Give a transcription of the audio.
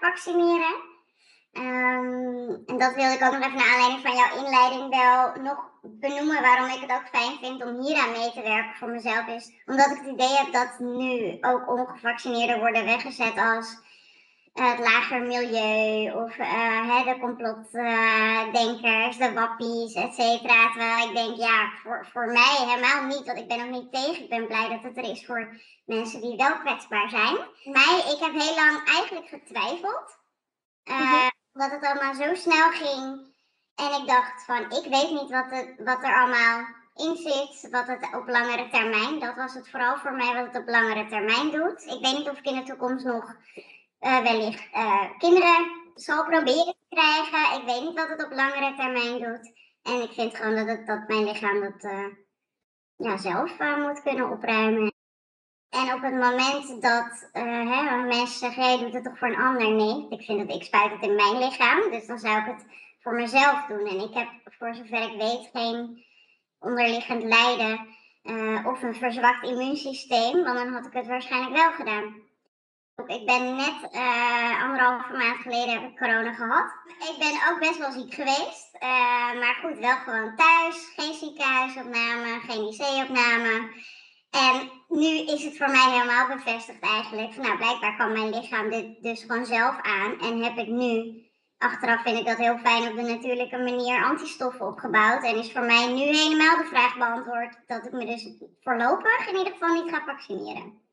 vaccineren. Ehm, en dat wilde ik ook nog even naar aanleiding van jouw inleiding wel nog benoemen waarom ik het ook fijn vind om hier aan mee te werken voor mezelf is. Omdat ik het idee heb dat nu ook ongevaccineerden worden weggezet als het lager milieu of uh, de complotdenkers, de wappies, et cetera. Terwijl ik denk, ja, voor, voor mij helemaal niet, want ik ben ook niet tegen. Ik ben blij dat het er is voor mensen die wel kwetsbaar zijn. Mij, ik heb heel lang eigenlijk getwijfeld. Uh, Dat het allemaal zo snel ging. En ik dacht van, ik weet niet wat, het, wat er allemaal in zit, wat het op langere termijn, dat was het vooral voor mij wat het op langere termijn doet. Ik weet niet of ik in de toekomst nog wellicht uh, kinderen zal proberen te krijgen. Ik weet niet wat het op langere termijn doet. En ik vind gewoon dat, het, dat mijn lichaam dat uh, ja, zelf moet kunnen opruimen. En op het moment dat hè, mensen zeggen, jij doet het toch voor een ander? Nee, ik vind dat ik spuit het in mijn lichaam. Dus dan zou ik het voor mezelf doen. En ik heb voor zover ik weet geen onderliggend lijden of een verzwakt immuunsysteem. Want dan had ik het waarschijnlijk wel gedaan. Ik ben net uh, anderhalve maand geleden heb ik corona gehad. Ik ben ook best wel ziek geweest. Uh, maar goed, wel gewoon thuis. Geen ziekenhuisopname, geen IC-opname. En nu is het voor mij helemaal bevestigd eigenlijk. nou, blijkbaar kan mijn lichaam dit dus gewoon zelf aan. En heb ik nu, achteraf vind ik dat heel fijn op de natuurlijke manier, antistoffen opgebouwd. En is voor mij nu helemaal de vraag beantwoord dat ik me dus voorlopig in ieder geval niet ga vaccineren.